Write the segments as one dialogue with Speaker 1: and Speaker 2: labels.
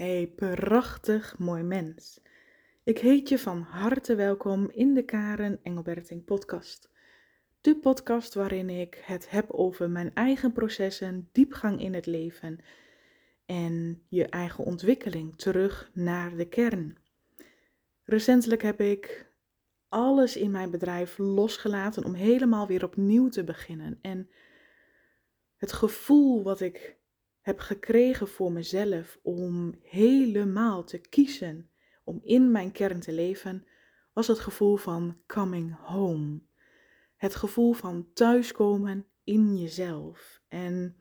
Speaker 1: Hey, prachtig mooi mens. Ik heet je van harte welkom in de Karen Engelberting podcast. De podcast waarin ik het heb over mijn eigen processen, diepgang in het leven en je eigen ontwikkeling terug naar de kern. Recentelijk heb ik alles in mijn bedrijf losgelaten om helemaal weer opnieuw te beginnen. En het gevoel wat ik heb gekregen voor mezelf om helemaal te kiezen om in mijn kern te leven, was het gevoel van coming home. Het gevoel van thuiskomen in jezelf. En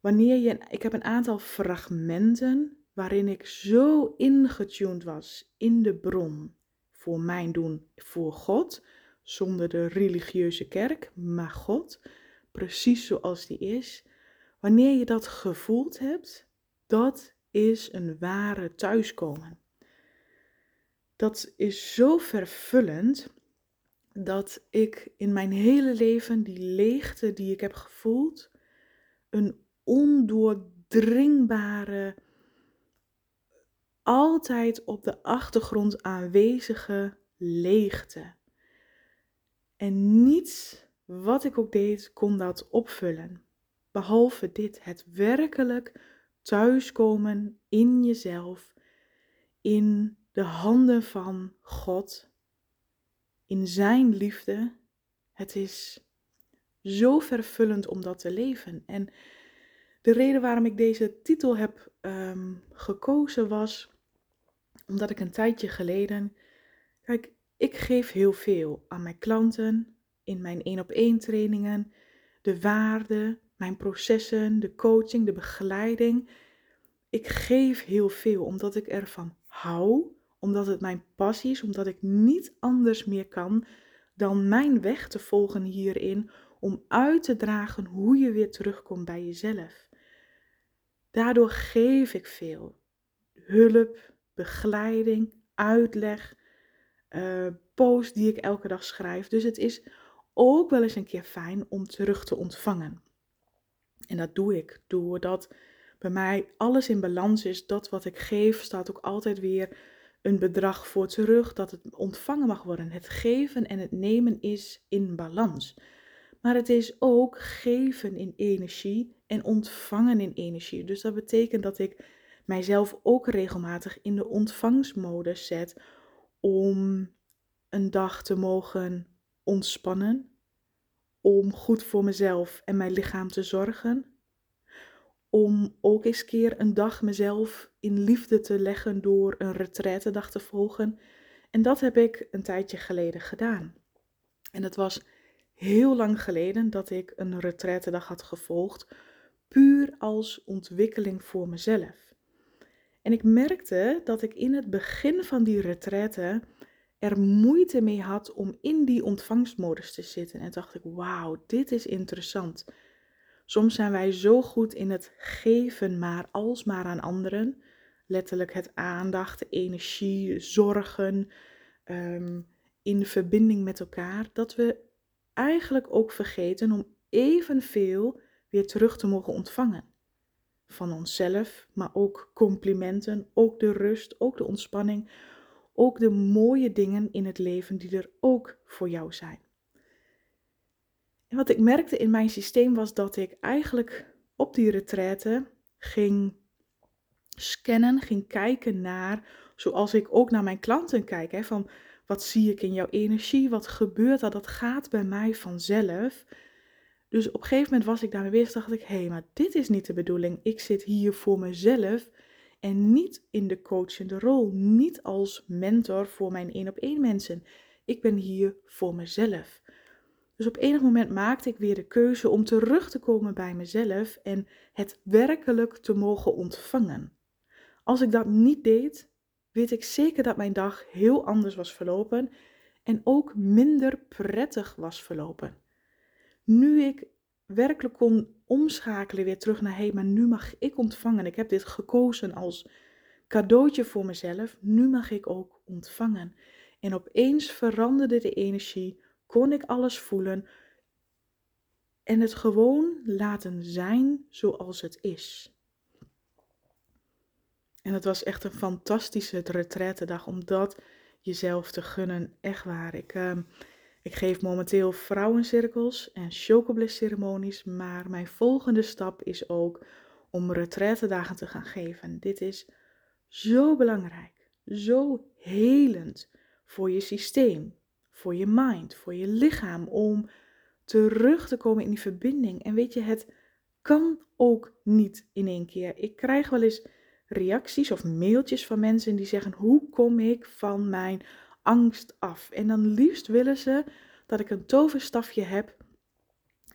Speaker 1: wanneer je, ik heb een aantal fragmenten waarin ik zo ingetuned was in de bron voor mijn doen voor God, zonder de religieuze kerk, maar God, precies zoals die is. Wanneer je dat gevoeld hebt, dat is een ware thuiskomen. Dat is zo vervullend dat ik in mijn hele leven die leegte die ik heb gevoeld, een ondoordringbare, altijd op de achtergrond aanwezige leegte. En niets wat ik ook deed kon dat opvullen. Behalve dit, het werkelijk thuiskomen in jezelf, in de handen van God, in Zijn liefde. Het is zo vervullend om dat te leven. En de reden waarom ik deze titel heb um, gekozen was omdat ik een tijdje geleden, kijk, ik geef heel veel aan mijn klanten in mijn één op één trainingen, de waarde, mijn processen, de coaching, de begeleiding. Ik geef heel veel omdat ik ervan hou, omdat het mijn passie is, omdat ik niet anders meer kan dan mijn weg te volgen hierin om uit te dragen hoe je weer terugkomt bij jezelf. Daardoor geef ik veel hulp, begeleiding, uitleg, uh, post die ik elke dag schrijf. Dus het is ook wel eens een keer fijn om terug te ontvangen. En dat doe ik doordat bij mij alles in balans is. Dat wat ik geef staat ook altijd weer een bedrag voor terug. Dat het ontvangen mag worden. Het geven en het nemen is in balans. Maar het is ook geven in energie en ontvangen in energie. Dus dat betekent dat ik mijzelf ook regelmatig in de ontvangstmodus zet om een dag te mogen ontspannen, om goed voor mezelf en mijn lichaam te zorgen, om ook eens keer een dag mezelf in liefde te leggen door een retraitedag te volgen. En dat heb ik een tijdje geleden gedaan. En het was heel lang geleden dat ik een retraitedag had gevolgd, puur als ontwikkeling voor mezelf. En ik merkte dat ik in het begin van die retraite er moeite mee had om in die ontvangstmodus te zitten. En dacht ik, wauw, dit is interessant. Soms zijn wij zo goed in het geven maar alsmaar aan anderen. Letterlijk het aandacht, energie, zorgen, ehm, in verbinding met elkaar. Dat we eigenlijk ook vergeten om evenveel weer terug te mogen ontvangen. Van onszelf, maar ook complimenten, ook de rust, ook de ontspanning, ook de mooie dingen in het leven die er ook voor jou zijn. En wat ik merkte in mijn systeem was dat ik eigenlijk op die retraite ging scannen, ging kijken naar, zoals ik ook naar mijn klanten kijk, hè, van wat zie ik in jouw energie, wat gebeurt er, dat gaat bij mij vanzelf. Dus op een gegeven moment was ik daarmee bezig, dacht ik, hé, hey, maar dit is niet de bedoeling. Ik zit hier voor mezelf en niet in de coachende rol, niet als mentor voor mijn één op één mensen. Ik ben hier voor mezelf. Dus op enig moment maakte ik weer de keuze om terug te komen bij mezelf en het werkelijk te mogen ontvangen. Als ik dat niet deed, weet ik zeker dat mijn dag heel anders was verlopen en ook minder prettig was verlopen. Nu ik werkelijk kon omschakelen weer terug naar hé, maar nu mag ik ontvangen. Ik heb dit gekozen als cadeautje voor mezelf. Nu mag ik ook ontvangen. En opeens veranderde de energie, kon ik alles voelen en het gewoon laten zijn zoals het is. En het was echt een fantastische dag om dat jezelf te gunnen. Echt waar. Ik, ehm, ik geef momenteel vrouwencirkels en chocobliss ceremonies. Maar mijn volgende stap is ook om dagen te gaan geven. Dit is zo belangrijk. Zo helend voor je systeem, voor je mind, voor je lichaam. Om terug te komen in die verbinding. En weet je, het kan ook niet in één keer. Ik krijg wel eens reacties of mailtjes van mensen die zeggen: Hoe kom ik van mijn angst af? En dan liefst willen ze dat ik een toverstafje heb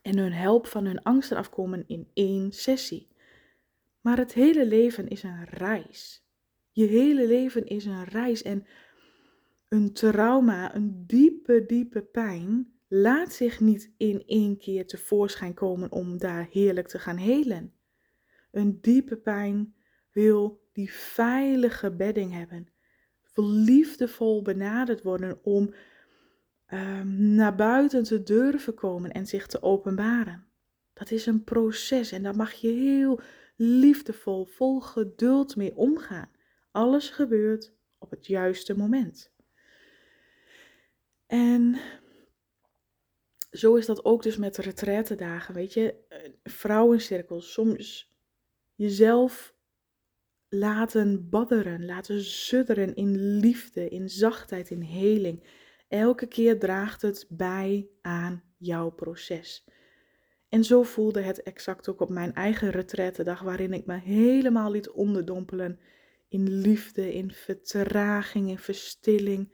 Speaker 1: en hun help van hun angsten afkomen in één sessie. Maar het hele leven is een reis. Je hele leven is een reis en een trauma, een diepe, diepe pijn laat zich niet in één keer tevoorschijn komen om daar heerlijk te gaan helen. Een diepe pijn wil die veilige bedding hebben, liefdevol benaderd worden om um, naar buiten te durven komen en zich te openbaren. Dat is een proces en daar mag je heel liefdevol, vol geduld mee omgaan. Alles gebeurt op het juiste moment. En zo is dat ook dus met dagen, weet je. Vrouwencirkels, soms jezelf laten badderen, laten sudderen in liefde, in zachtheid, in heling. Elke keer draagt het bij aan jouw proces. En zo voelde het exact ook op mijn eigen dag, waarin ik me helemaal liet onderdompelen in liefde, in vertraging, in verstilling.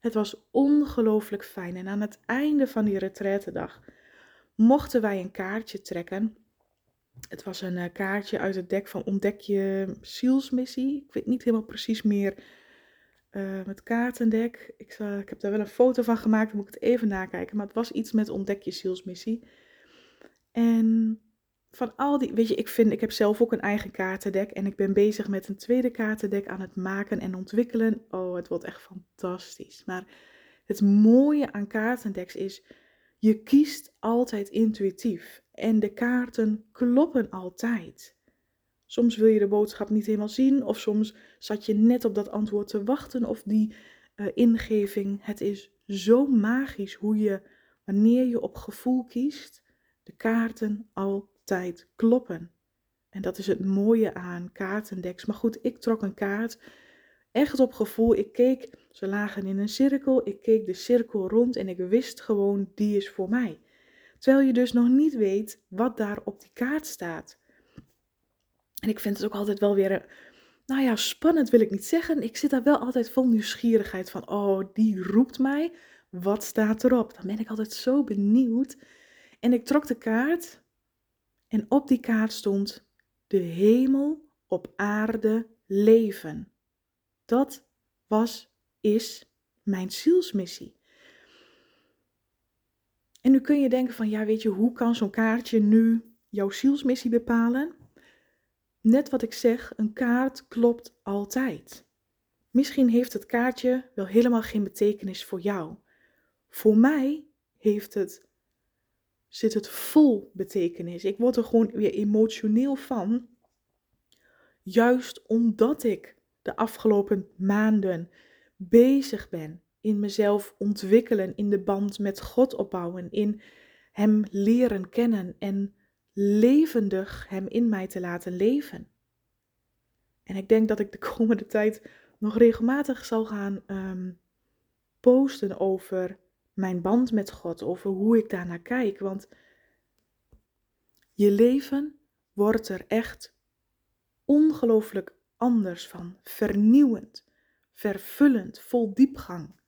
Speaker 1: Het was ongelooflijk fijn. En aan het einde van die dag mochten wij een kaartje trekken het was een eh, kaartje uit het dek van Ontdek je zielsmissie. Ik weet niet helemaal precies meer het kaartendek. Ik, ik heb daar wel een foto van gemaakt, dan moet ik het even nakijken. Maar het was iets met Ontdek je zielsmissie. En van al die, weet je, ik vind, ik heb zelf ook een eigen kaartendek. En ik ben bezig met een tweede kaartendek aan het maken en ontwikkelen. Oh, het wordt echt fantastisch. Maar het mooie aan kaartendeks is, je kiest altijd intuïtief en de kaarten kloppen altijd. Soms wil je de boodschap niet helemaal zien, of soms zat je net op dat antwoord te wachten of die uh, ingeving. Het is zo magisch hoe je, wanneer je op gevoel kiest, de kaarten altijd kloppen. En dat is het mooie aan kaartendeks. Maar goed, ik trok een kaart echt op gevoel. Ik keek, ze lagen in een cirkel. Ik keek de cirkel rond en ik wist gewoon, die is voor mij. Terwijl je dus nog niet weet wat daar op die kaart staat. En ik vind het ook altijd wel weer, nou ja, spannend wil ik niet zeggen. Ik zit daar wel altijd vol nieuwsgierigheid van, oh, die roept mij. Wat staat erop? Dan ben ik altijd zo benieuwd. En ik trok de kaart en op die kaart stond de hemel op aarde leven. Dat was, is mijn zielsmissie. En nu kun je denken van, ja weet je, hoe kan zo'n kaartje nu jouw zielsmissie bepalen? Net wat ik zeg, een kaart klopt altijd. Misschien heeft het kaartje wel helemaal geen betekenis voor jou. Voor mij heeft het, zit het vol betekenis. Ik word er gewoon weer emotioneel van. Juist omdat ik de afgelopen maanden bezig ben in mezelf ontwikkelen, in de band met God opbouwen, in Hem leren kennen en levendig Hem in mij te laten leven. En ik denk dat ik de komende tijd nog regelmatig zal gaan um, posten over mijn band met God, over hoe ik daarnaar kijk. Want je leven wordt er echt ongelooflijk anders van, vernieuwend, vervullend, vol diepgang.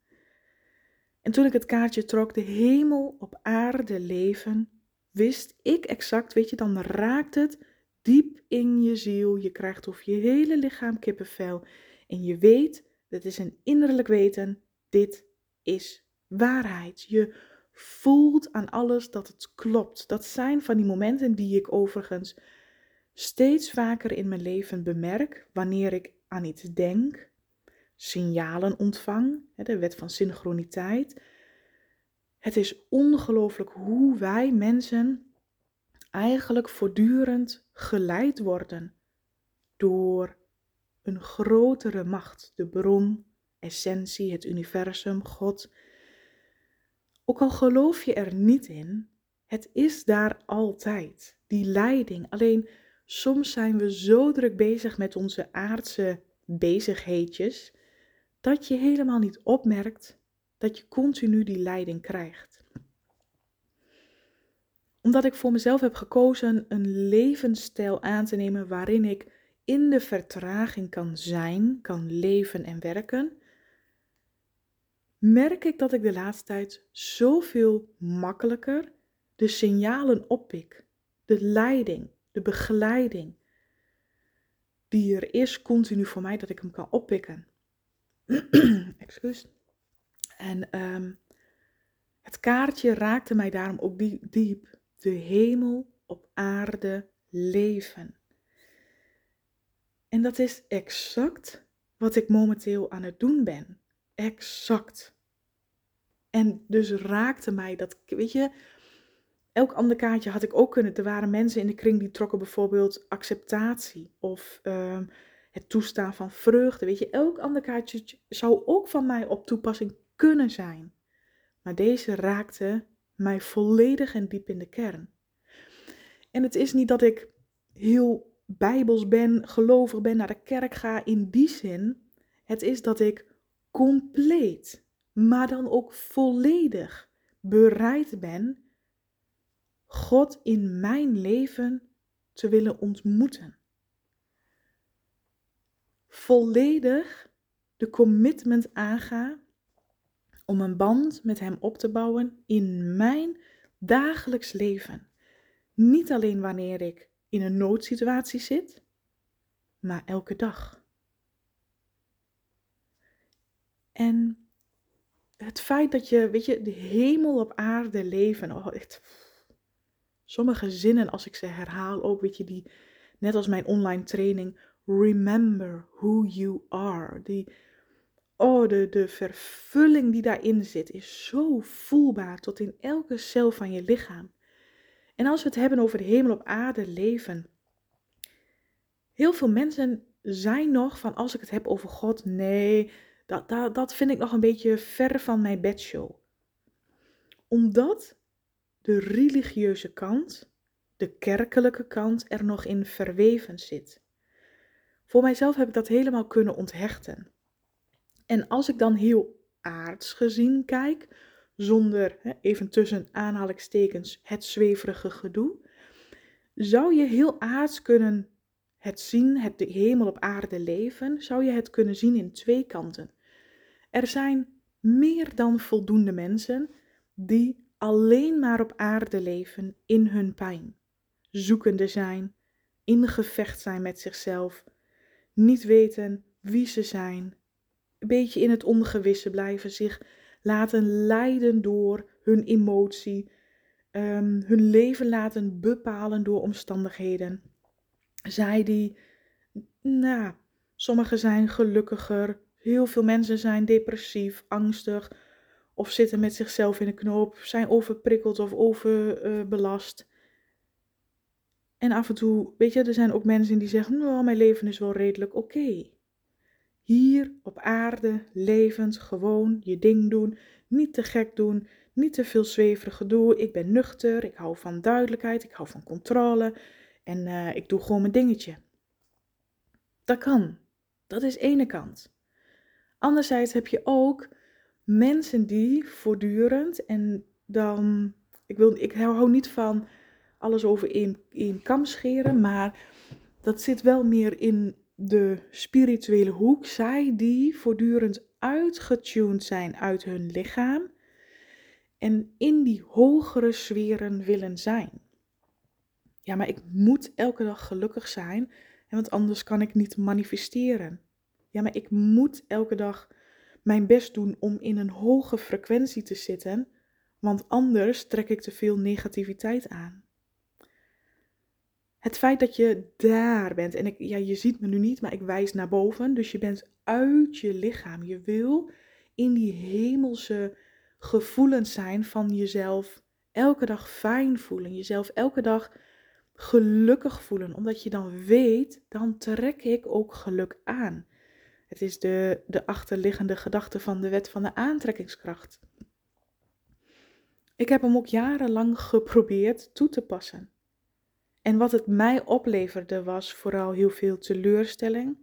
Speaker 1: En toen ik het kaartje trok, de hemel op aarde leven, wist ik exact, weet je, dan raakt het diep in je ziel. Je krijgt of je hele lichaam kippenvel. En je weet, dat is een innerlijk weten, dit is waarheid. Je voelt aan alles dat het klopt. Dat zijn van die momenten die ik overigens steeds vaker in mijn leven bemerk wanneer ik aan iets denk, signalen ontvang, de wet van synchroniteit. Het is ongelooflijk hoe wij mensen eigenlijk voortdurend geleid worden door een grotere macht, de bron, essentie, het universum, God. Ook al geloof je er niet in, het is daar altijd, die leiding. Alleen soms zijn we zo druk bezig met onze aardse bezigheidjes, dat je helemaal niet opmerkt dat je continu die leiding krijgt. Omdat ik voor mezelf heb gekozen een levensstijl aan te nemen waarin ik in de vertraging kan zijn, kan leven en werken, merk ik dat ik de laatste tijd zoveel makkelijker de signalen oppik, de leiding, de begeleiding die er is continu voor mij, dat ik hem kan oppikken. Excuus. En ehm, het kaartje raakte mij daarom ook diep. De hemel op aarde leven. En dat is exact wat ik momenteel aan het doen ben. Exact. En dus raakte mij dat, weet je, elk ander kaartje had ik ook kunnen. Er waren mensen in de kring die trokken bijvoorbeeld acceptatie of ehm, het toestaan van vreugde. Weet je, elk ander kaartje zou ook van mij op toepassing kunnen zijn. Maar deze raakte mij volledig en diep in de kern. En het is niet dat ik heel bijbels ben, gelovig ben, naar de kerk ga in die zin. Het is dat ik compleet, maar dan ook volledig bereid ben God in mijn leven te willen ontmoeten. Volledig de commitment aanga om een band met Hem op te bouwen in mijn dagelijks leven. Niet alleen wanneer ik in een noodsituatie zit, maar elke dag. En het feit dat je, weet je, de hemel op aarde leven, oh, echt, sommige zinnen als ik ze herhaal, ook weet je, die, net als mijn online training, remember who you are. Die, oh, de, de vervulling die daarin zit is zo voelbaar tot in elke cel van je lichaam. En als we het hebben over de hemel op aarde leven. Heel veel mensen zijn nog van als ik het heb over God, nee, dat, dat, dat vind ik nog een beetje ver van mijn bedshow. Omdat de religieuze kant, de kerkelijke kant er nog in verweven zit. Voor mijzelf heb ik dat helemaal kunnen onthechten. En als ik dan heel aards gezien kijk, zonder even tussen aanhalingstekens het zweverige gedoe, zou je heel aards kunnen het zien, het de hemel op aarde leven, zou je het kunnen zien in twee kanten. Er zijn meer dan voldoende mensen die alleen maar op aarde leven in hun pijn, zoekende zijn, in gevecht zijn met zichzelf, niet weten wie ze zijn, een beetje in het ongewisse blijven, zich laten leiden door hun emotie, um, hun leven laten bepalen door omstandigheden. Zij die, nou, sommigen zijn gelukkiger, heel veel mensen zijn depressief, angstig of zitten met zichzelf in een knoop, zijn overprikkeld of overbelast. En af en toe, weet je, er zijn ook mensen die zeggen, nou, mijn leven is wel redelijk oké. Hier op aarde, levend, gewoon je ding doen, niet te gek doen, niet te veel zweverig gedoe. Ik ben nuchter, ik hou van duidelijkheid, ik hou van controle en uh, ik doe gewoon mijn dingetje. Dat kan. Dat is ene kant. Anderzijds heb je ook mensen die voortdurend en dan, ik, wil, ik hou niet van alles over één, één kam scheren, maar dat zit wel meer in de spirituele hoek. Zij die voortdurend uitgetuned zijn uit hun lichaam en in die hogere sferen willen zijn. Ja, maar ik moet elke dag gelukkig zijn, want anders kan ik niet manifesteren. Ja, maar ik moet elke dag mijn best doen om in een hoge frequentie te zitten, want anders trek ik te veel negativiteit aan. Het feit dat je daar bent, en ik, ja, je ziet me nu niet, maar ik wijs naar boven, dus je bent uit je lichaam. Je wil in die hemelse gevoelens zijn van jezelf elke dag fijn voelen, jezelf elke dag gelukkig voelen, omdat je dan weet, dan trek ik ook geluk aan. Het is de, de achterliggende gedachte van de wet van de aantrekkingskracht. Ik heb hem ook jarenlang geprobeerd toe te passen. En wat het mij opleverde was vooral heel veel teleurstelling.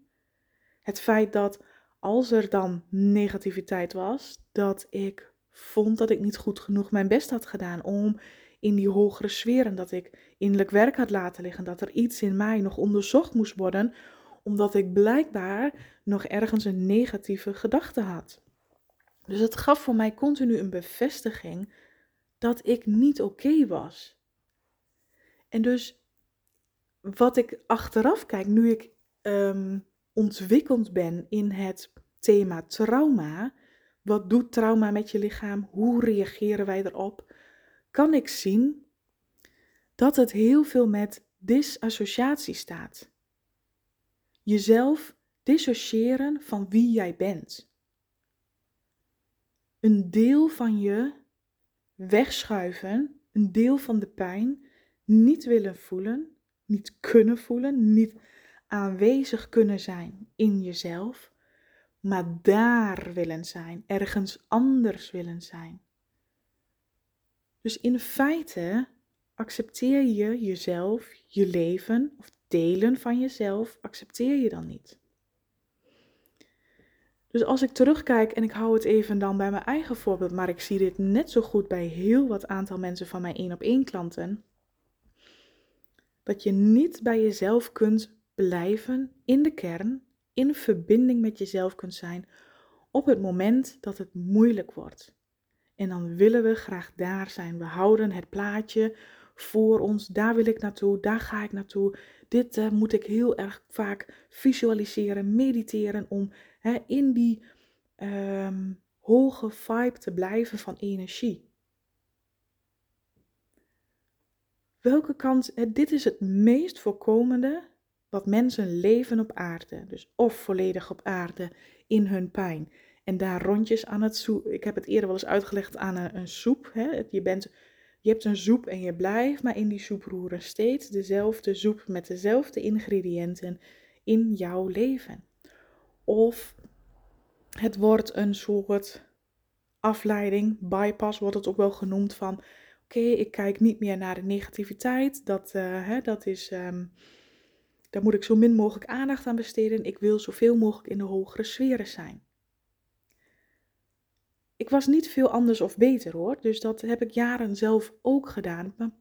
Speaker 1: Het feit dat als er dan negativiteit was, dat ik vond dat ik niet goed genoeg mijn best had gedaan om in die hogere sferen, dat ik innerlijk werk had laten liggen, dat er iets in mij nog onderzocht moest worden, omdat ik blijkbaar nog ergens een negatieve gedachte had. Dus het gaf voor mij continu een bevestiging dat ik niet oké was. En dus wat ik achteraf kijk, nu ik um, ontwikkeld ben in het thema trauma, wat doet trauma met je lichaam? Hoe reageren wij erop? Kan ik zien dat het heel veel met disassociatie staat. Jezelf dissociëren van wie jij bent. Een deel van je wegschuiven, een deel van de pijn niet willen voelen, niet kunnen voelen, niet aanwezig kunnen zijn in jezelf, maar daar willen zijn, ergens anders willen zijn. Dus in feite accepteer je jezelf, je leven of delen van jezelf, accepteer je dan niet. Dus als ik terugkijk en ik hou het even dan bij mijn eigen voorbeeld, maar ik zie dit net zo goed bij heel wat aantal mensen van mijn één op één klanten, dat je niet bij jezelf kunt blijven in de kern, in verbinding met jezelf kunt zijn op het moment dat het moeilijk wordt. En dan willen we graag daar zijn. We houden het plaatje voor ons. Daar wil ik naartoe, daar ga ik naartoe. Dit uh, moet ik heel erg vaak visualiseren, mediteren om hè, in die um, hoge vibe te blijven van energie. Welke kant, dit is het meest voorkomende wat mensen leven op aarde. Dus of volledig op aarde in hun pijn. En daar rondjes aan het soep. Ik heb het eerder wel eens uitgelegd aan een, een soep. Hè. Je, bent, je hebt een soep en je blijft maar in die soep roeren. Steeds dezelfde soep met dezelfde ingrediënten in jouw leven. Of het wordt een soort afleiding, bypass wordt het ook wel genoemd van... Oké, ik kijk niet meer naar de negativiteit. Dat, uh, hè, dat is... Um, daar moet ik zo min mogelijk aandacht aan besteden. Ik wil zoveel mogelijk in de hogere sferen zijn. Ik was niet veel anders of beter hoor, dus dat heb ik jaren zelf ook gedaan. Maar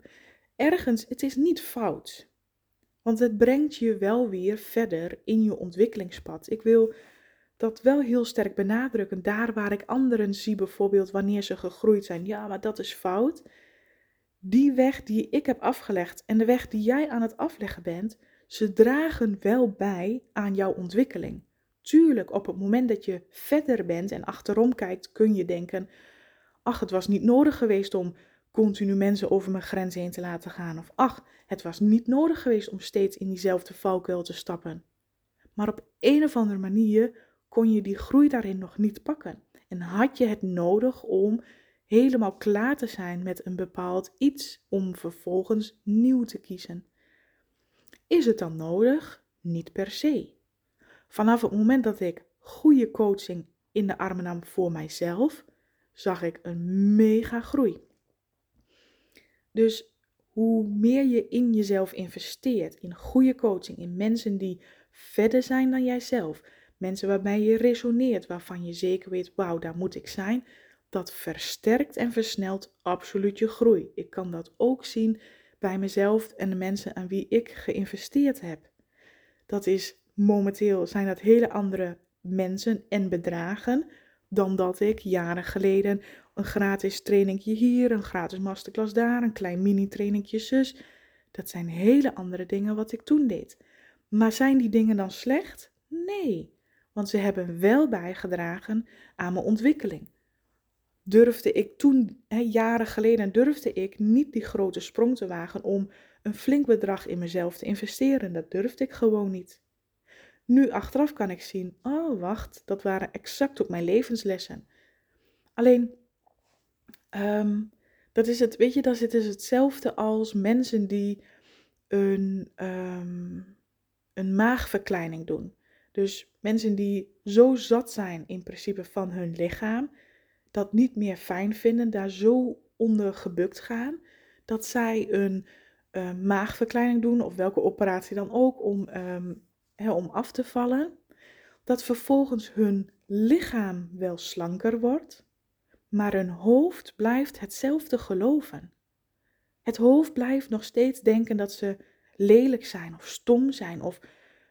Speaker 1: ergens, het is niet fout. Want het brengt je wel weer verder in je ontwikkelingspad. Ik wil dat wel heel sterk benadrukken. Daar waar ik anderen zie, bijvoorbeeld wanneer ze gegroeid zijn. Ja, maar dat is fout. Die weg die ik heb afgelegd en de weg die jij aan het afleggen bent, ze dragen wel bij aan jouw ontwikkeling. Tuurlijk, op het moment dat je verder bent en achterom kijkt, kun je denken: ach, het was niet nodig geweest om continu mensen over mijn grens heen te laten gaan. Of ach, het was niet nodig geweest om steeds in diezelfde valkuil te stappen. Maar op een of andere manier kon je die groei daarin nog niet pakken. En had je het nodig om helemaal klaar te zijn met een bepaald iets om vervolgens nieuw te kiezen. Is het dan nodig? Niet per se. Vanaf het moment dat ik goede coaching in de armen nam voor mijzelf, zag ik een mega groei. Dus hoe meer je in jezelf investeert, in goede coaching, in mensen die verder zijn dan jijzelf, mensen waarbij je resoneert, waarvan je zeker weet, wauw, daar moet ik zijn, dat versterkt en versnelt absoluut je groei. Ik kan dat ook zien bij mezelf en de mensen aan wie ik geïnvesteerd heb. Dat is momenteel zijn dat hele andere mensen en bedragen dan dat ik jaren geleden een gratis trainingje hier, een gratis masterclass daar, een klein mini trainingje zus. Dat zijn hele andere dingen wat ik toen deed. Maar zijn die dingen dan slecht? Nee, want ze hebben wel bijgedragen aan mijn ontwikkeling. Durfde ik toen, hè, jaren geleden, durfde ik niet die grote sprong te wagen om een flink bedrag in mezelf te investeren. Dat durfde ik gewoon niet. Nu achteraf kan ik zien, oh wacht, dat waren exact ook mijn levenslessen. Alleen, um, dat is het, weet je, dat is het hetzelfde als mensen die een, ehm, een maagverkleining doen. Dus mensen die zo zat zijn in principe van hun lichaam, dat niet meer fijn vinden, daar zo onder gebukt gaan, dat zij een uh, maagverkleining doen, of welke operatie dan ook, om, ehm, om af te vallen. Dat vervolgens hun lichaam wel slanker wordt, maar hun hoofd blijft hetzelfde geloven. Het hoofd blijft nog steeds denken dat ze lelijk zijn of stom zijn of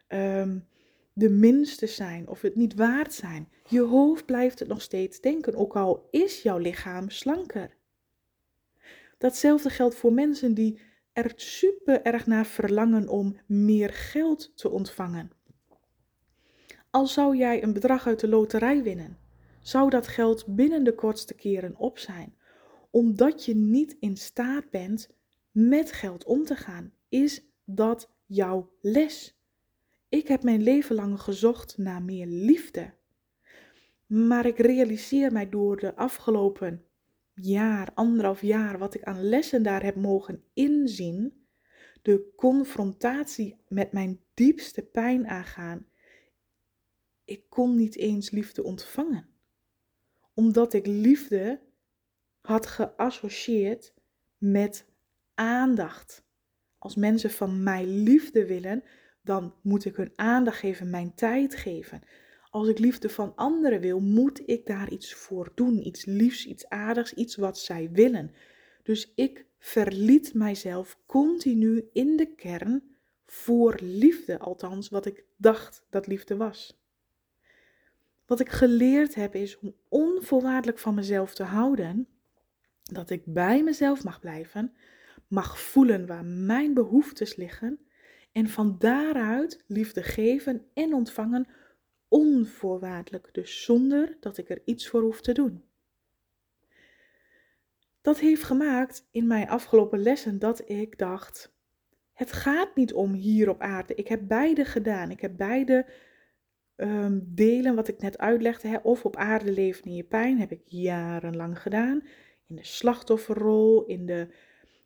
Speaker 1: um, de minste zijn of het niet waard zijn. Je hoofd blijft het nog steeds denken, ook al is jouw lichaam slanker. Datzelfde geldt voor mensen die er super erg naar verlangen om meer geld te ontvangen. Al zou jij een bedrag uit de loterij winnen, zou dat geld binnen de kortste keren op zijn, omdat je niet in staat bent met geld om te gaan. Is dat jouw les? Ik heb mijn leven lang gezocht naar meer liefde. Maar ik realiseer mij door de afgelopen jaar, anderhalf jaar, wat ik aan lessen daar heb mogen inzien, de confrontatie met mijn diepste pijn aangaan. Ik kon niet eens liefde ontvangen, omdat ik liefde had geassocieerd met aandacht. Als mensen van mij liefde willen, dan moet ik hun aandacht geven, mijn tijd geven. Als ik liefde van anderen wil, moet ik daar iets voor doen. Iets liefs, iets aardigs, iets wat zij willen. Dus ik verliet mijzelf continu in de kern voor liefde, althans wat ik dacht dat liefde was. Wat ik geleerd heb is om onvoorwaardelijk van mezelf te houden, dat ik bij mezelf mag blijven, mag voelen waar mijn behoeftes liggen en van daaruit liefde geven en ontvangen onvoorwaardelijk, dus zonder dat ik er iets voor hoef te doen. Dat heeft gemaakt in mijn afgelopen lessen dat ik dacht: het gaat niet om hier op aarde. Ik heb beide gedaan. Ik heb beide um, delen wat ik net uitlegde. Hè, of op aarde leven in je pijn heb ik jarenlang gedaan. In de slachtofferrol, in de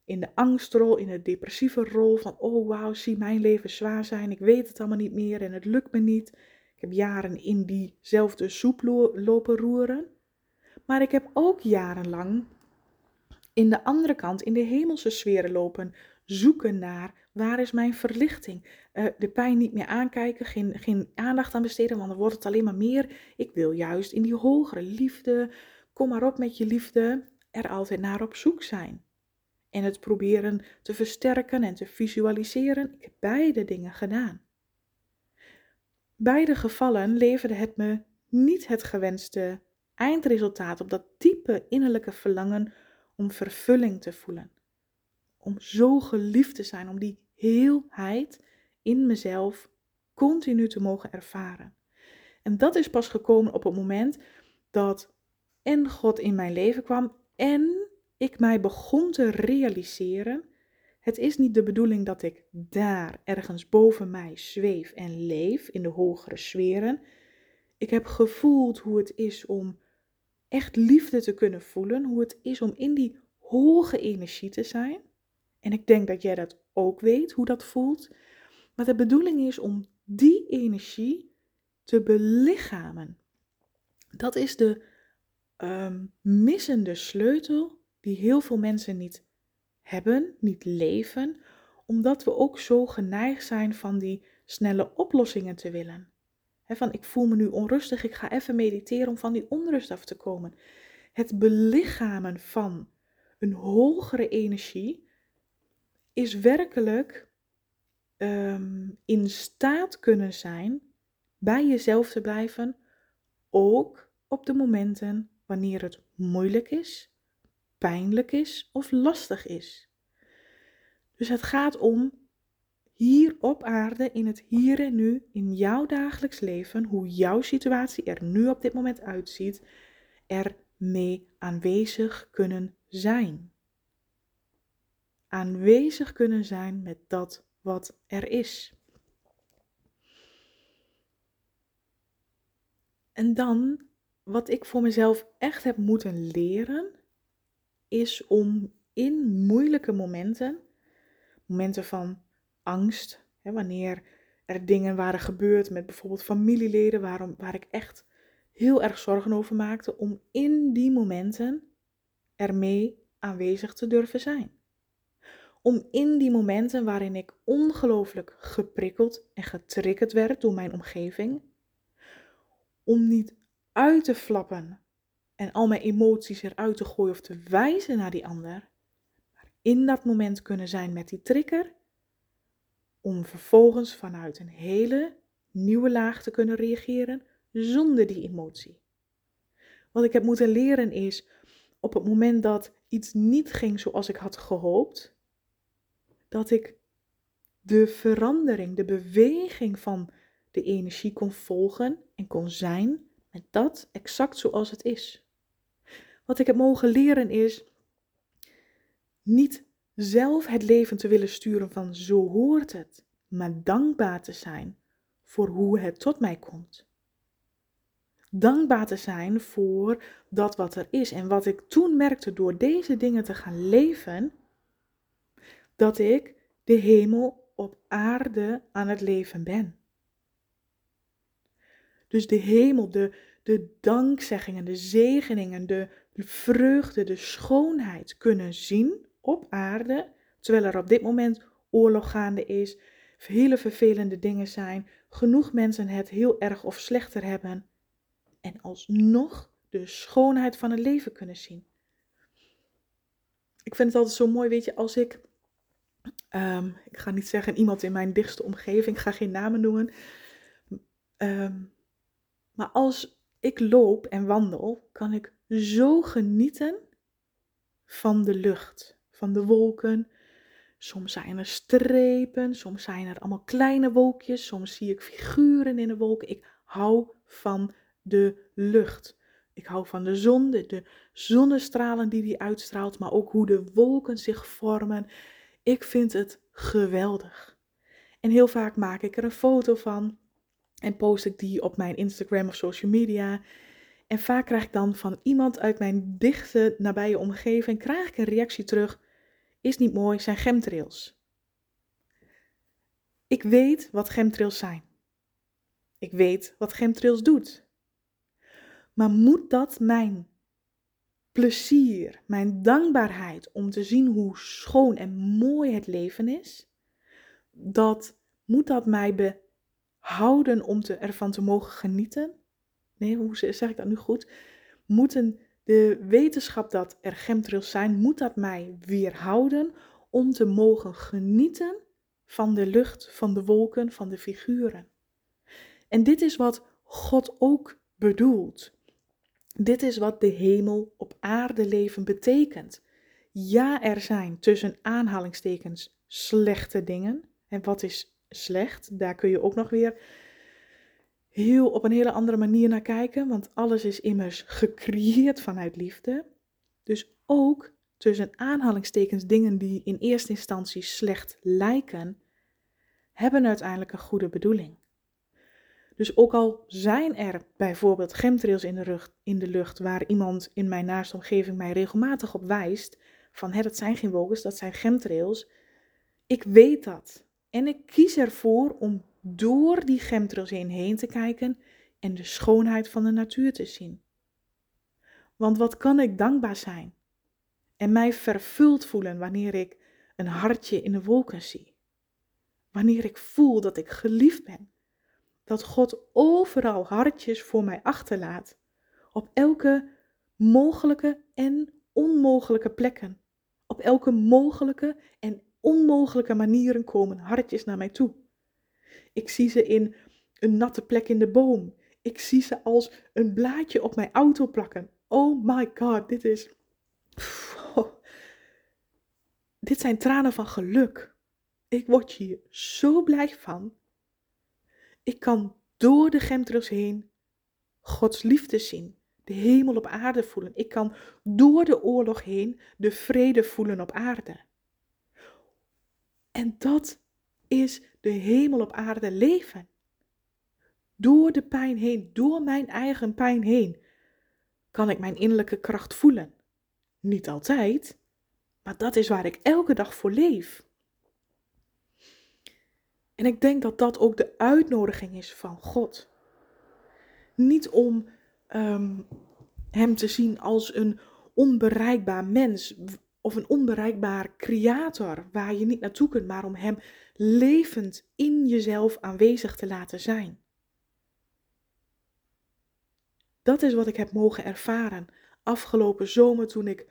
Speaker 1: in de angstrol, in de depressieve rol van oh wauw, zie mijn leven zwaar zijn, ik weet het allemaal niet meer en het lukt me niet. Ik heb jaren in diezelfde soep lopen roeren. Maar ik heb ook jarenlang in de andere kant, in de hemelse sferen lopen, zoeken naar waar is mijn verlichting. Uh, de pijn niet meer aankijken, geen, geen aandacht aan besteden, want dan wordt het alleen maar meer. Ik wil juist in die hogere liefde, kom maar op met je liefde, er altijd naar op zoek zijn en het proberen te versterken en te visualiseren. Ik heb beide dingen gedaan. Beide gevallen leverde het me niet het gewenste eindresultaat op dat diepe innerlijke verlangen om vervulling te voelen. Om zo geliefd te zijn, om die heelheid in mezelf continu te mogen ervaren. En dat is pas gekomen op het moment dat en God in mijn leven kwam en ik mij begon te realiseren, het is niet de bedoeling dat ik daar ergens boven mij zweef en leef in de hogere sferen. Ik heb gevoeld hoe het is om echt liefde te kunnen voelen, hoe het is om in die hoge energie te zijn. En ik denk dat jij dat ook weet, hoe dat voelt. Maar de bedoeling is om die energie te belichamen. Dat is de um, missende sleutel die heel veel mensen niet hebben, niet leven, omdat we ook zo geneigd zijn van die snelle oplossingen te willen. van ik voel me nu onrustig, ik ga even mediteren om van die onrust af te komen. Het belichamen van een hogere energie is werkelijk ehm, in staat kunnen zijn bij jezelf te blijven, ook op de momenten wanneer het moeilijk is, pijnlijk is of lastig is. Dus het gaat om hier op aarde, in het hier en nu, in jouw dagelijks leven, hoe jouw situatie er nu op dit moment uitziet, er mee aanwezig kunnen zijn. Aanwezig kunnen zijn met dat wat er is. En dan, wat ik voor mezelf echt heb moeten leren, is om in moeilijke momenten, momenten van angst. Hè, wanneer er dingen waren gebeurd met bijvoorbeeld familieleden waarom, waar ik echt heel erg zorgen over maakte, om in die momenten ermee aanwezig te durven zijn. Om in die momenten waarin ik ongelooflijk geprikkeld en getriggerd werd door mijn omgeving, om niet uit te flappen en al mijn emoties eruit te gooien of te wijzen naar die ander, maar in dat moment kunnen zijn met die trigger, om vervolgens vanuit een hele nieuwe laag te kunnen reageren zonder die emotie. Wat ik heb moeten leren is op het moment dat iets niet ging zoals ik had gehoopt, dat ik de verandering, de beweging van de energie kon volgen en kon zijn met dat exact zoals het is. Wat ik heb mogen leren is niet zelf het leven te willen sturen van zo hoort het, maar dankbaar te zijn voor hoe het tot mij komt. Dankbaar te zijn voor dat wat er is. En wat ik toen merkte door deze dingen te gaan leven, dat ik de hemel op aarde aan het leven ben. Dus de hemel, de, de dankzeggingen, de zegeningen, de vreugde, de schoonheid kunnen zien op aarde, terwijl er op dit moment oorlog gaande is, hele vervelende dingen zijn, genoeg mensen het heel erg of slechter hebben en alsnog de schoonheid van het leven kunnen zien. Ik vind het altijd zo mooi, weet je, als ik, ehm, ik ga niet zeggen iemand in mijn dichtste omgeving, ik ga geen namen noemen, ehm, maar als ik loop en wandel, kan ik zo genieten van de lucht, van de wolken. Soms zijn er strepen, soms zijn er allemaal kleine wolkjes, soms zie ik figuren in de wolken. Ik hou van de lucht. Ik hou van de zon, de, de zonnestralen die die uitstraalt, maar ook hoe de wolken zich vormen. Ik vind het geweldig. En heel vaak maak ik er een foto van en post ik die op mijn Instagram of social media. En vaak krijg ik dan van iemand uit mijn dichte, nabije omgeving, krijg ik een reactie terug. Is niet mooi, zijn chemtrails. Ik weet wat chemtrails zijn. Ik weet wat chemtrails doet. Maar moet dat mijn plezier, mijn dankbaarheid om te zien hoe schoon en mooi het leven is, dat moet dat mij behouden om te, ervan te mogen genieten? Nee, hoe zeg ik dat nu goed? Moeten de wetenschap dat er chemtrails zijn, moet dat mij weerhouden om te mogen genieten van de lucht, van de wolken, van de figuren? En dit is wat God ook bedoelt. Dit is wat de hemel op aarde leven betekent. Ja, er zijn tussen aanhalingstekens slechte dingen. En wat is slecht? Daar kun je ook nog weer heel op een hele andere manier naar kijken, want alles is immers gecreëerd vanuit liefde. Dus ook tussen aanhalingstekens dingen die in eerste instantie slecht lijken, hebben uiteindelijk een goede bedoeling. Dus ook al zijn er bijvoorbeeld chemtrails in de, lucht waar iemand in mijn naaste omgeving mij regelmatig op wijst, van hè, dat zijn geen wolken, dat zijn chemtrails. Ik weet dat. En ik kies ervoor om door die chemtrails heen te kijken en de schoonheid van de natuur te zien. Want wat kan ik dankbaar zijn en mij vervuld voelen wanneer ik een hartje in de wolken zie. Wanneer ik voel dat ik geliefd ben dat God overal hartjes voor mij achterlaat. Op elke mogelijke en onmogelijke plekken. Op elke mogelijke en onmogelijke manieren komen hartjes naar mij toe. Ik zie ze in een natte plek in de boom. Ik zie ze als een blaadje op mijn auto plakken. Oh my god, dit is. Dit zijn tranen van geluk. Ik word hier zo blij van. Ik kan door de chemtrails heen Gods liefde zien, de hemel op aarde voelen. Ik kan door de oorlog heen de vrede voelen op aarde. En dat is de hemel op aarde leven. Door de pijn heen, door mijn eigen pijn heen, kan ik mijn innerlijke kracht voelen. Niet altijd, maar dat is waar ik elke dag voor leef. En ik denk dat dat ook de uitnodiging is van God. Niet om ehm, Hem te zien als een onbereikbaar mens of een onbereikbaar creator waar je niet naartoe kunt, maar om Hem levend in jezelf aanwezig te laten zijn. Dat is wat ik heb mogen ervaren afgelopen zomer toen ik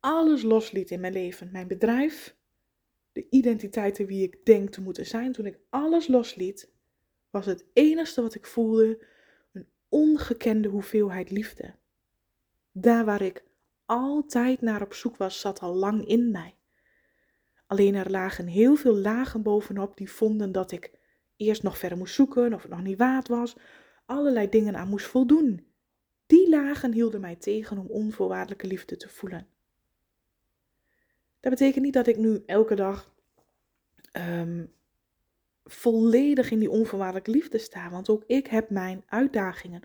Speaker 1: alles losliet in mijn leven. Mijn bedrijf, de identiteiten wie ik denk te moeten zijn. Toen ik alles losliet, was het enige wat ik voelde een ongekende hoeveelheid liefde. Daar waar ik altijd naar op zoek was, zat al lang in mij. Alleen er lagen heel veel lagen bovenop die vonden dat ik eerst nog verder moest zoeken of het nog niet waard was, allerlei dingen aan moest voldoen. Die lagen hielden mij tegen om onvoorwaardelijke liefde te voelen. Dat betekent niet dat ik nu elke dag ehm, volledig in die onvoorwaardelijke liefde sta, want ook ik heb mijn uitdagingen.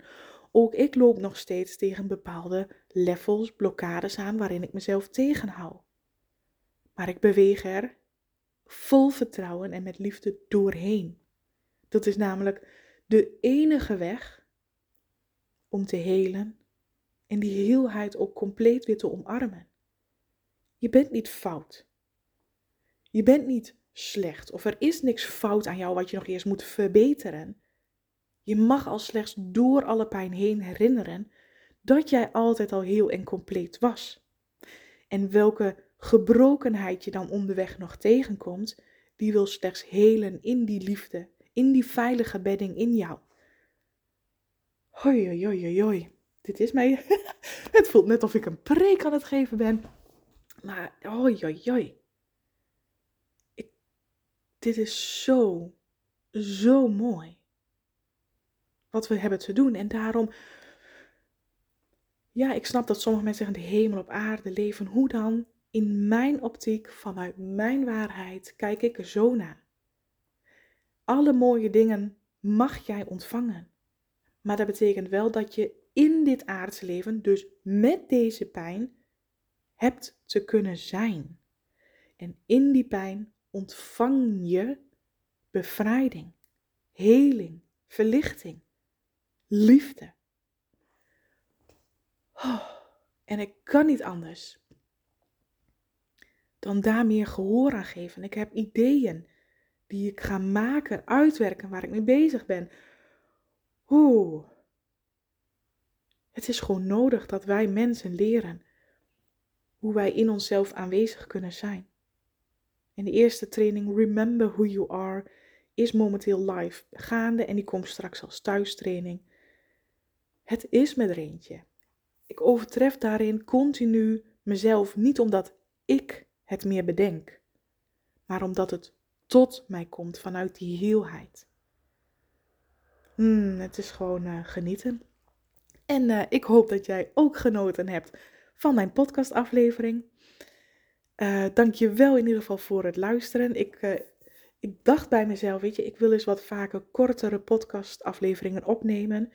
Speaker 1: Ook ik loop nog steeds tegen bepaalde levels, blokkades aan waarin ik mezelf tegenhoud. Maar ik beweeg er vol vertrouwen en met liefde doorheen. Dat is namelijk de enige weg om te helen en die heelheid ook compleet weer te omarmen. Je bent niet fout. Je bent niet slecht of er is niks fout aan jou wat je nog eerst moet verbeteren. Je mag al slechts door alle pijn heen herinneren dat jij altijd al heel en compleet was. En welke gebrokenheid je dan onderweg nog tegenkomt, die wil slechts helen in die liefde, in die veilige bedding in jou. Hoi, hoi, hoi, hoi. Dit is mij. het voelt net of ik een preek aan het geven ben. Maar, hoi, hoi, hoi. Dit is zo, zo mooi. Wat we hebben te doen. En daarom. Ja, ik snap dat sommige mensen zeggen: de hemel op aarde leven. Hoe dan? In mijn optiek, vanuit mijn waarheid, kijk ik er zo naar. Alle mooie dingen mag jij ontvangen. Maar dat betekent wel dat je in dit aardse leven, dus met deze pijn, hebt te kunnen zijn. En in die pijn ontvang je bevrijding, heling, verlichting, liefde. Oh, en ik kan niet anders dan daar meer gehoor aan geven. Ik heb ideeën die ik ga maken, uitwerken, waar ik mee bezig ben. Oeh. Het is gewoon nodig dat wij mensen leren hoe wij in onszelf aanwezig kunnen zijn. En de eerste training, Remember Who You Are, is momenteel live gaande en die komt straks als thuistraining. Het is met eentje. Ik overtref daarin continu mezelf, niet omdat ik het meer bedenk, maar omdat het tot mij komt vanuit die heelheid. Hmm, het is gewoon uh, genieten. En uh, ik hoop dat jij ook genoten hebt van mijn podcastaflevering. Uh, Dank je wel in ieder geval voor het luisteren. Ik, ik dacht bij mezelf, weet je, ik wil eens wat vaker kortere podcastafleveringen opnemen.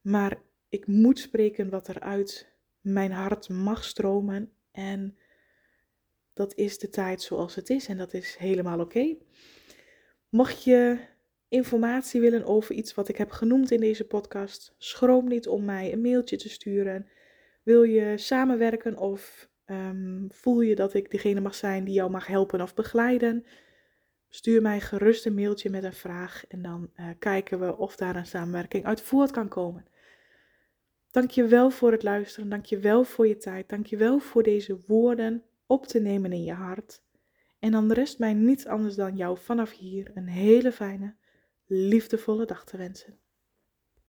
Speaker 1: Maar ik moet spreken wat er uit mijn hart mag stromen. En dat is de tijd zoals het is en dat is helemaal oké. Mocht je informatie willen over iets wat ik heb genoemd in deze podcast, schroom niet om mij een mailtje te sturen. Wil je samenwerken of ehm, voel je dat ik degene mag zijn die jou mag helpen of begeleiden? Stuur mij gerust een mailtje met een vraag en dan uh, kijken we of daar een samenwerking uit voort kan komen. Dank je wel voor het luisteren, dank je wel voor je tijd, dank je wel voor deze woorden op te nemen in je hart. En dan rest mij niets anders dan jou vanaf hier een hele fijne, liefdevolle dag te wensen.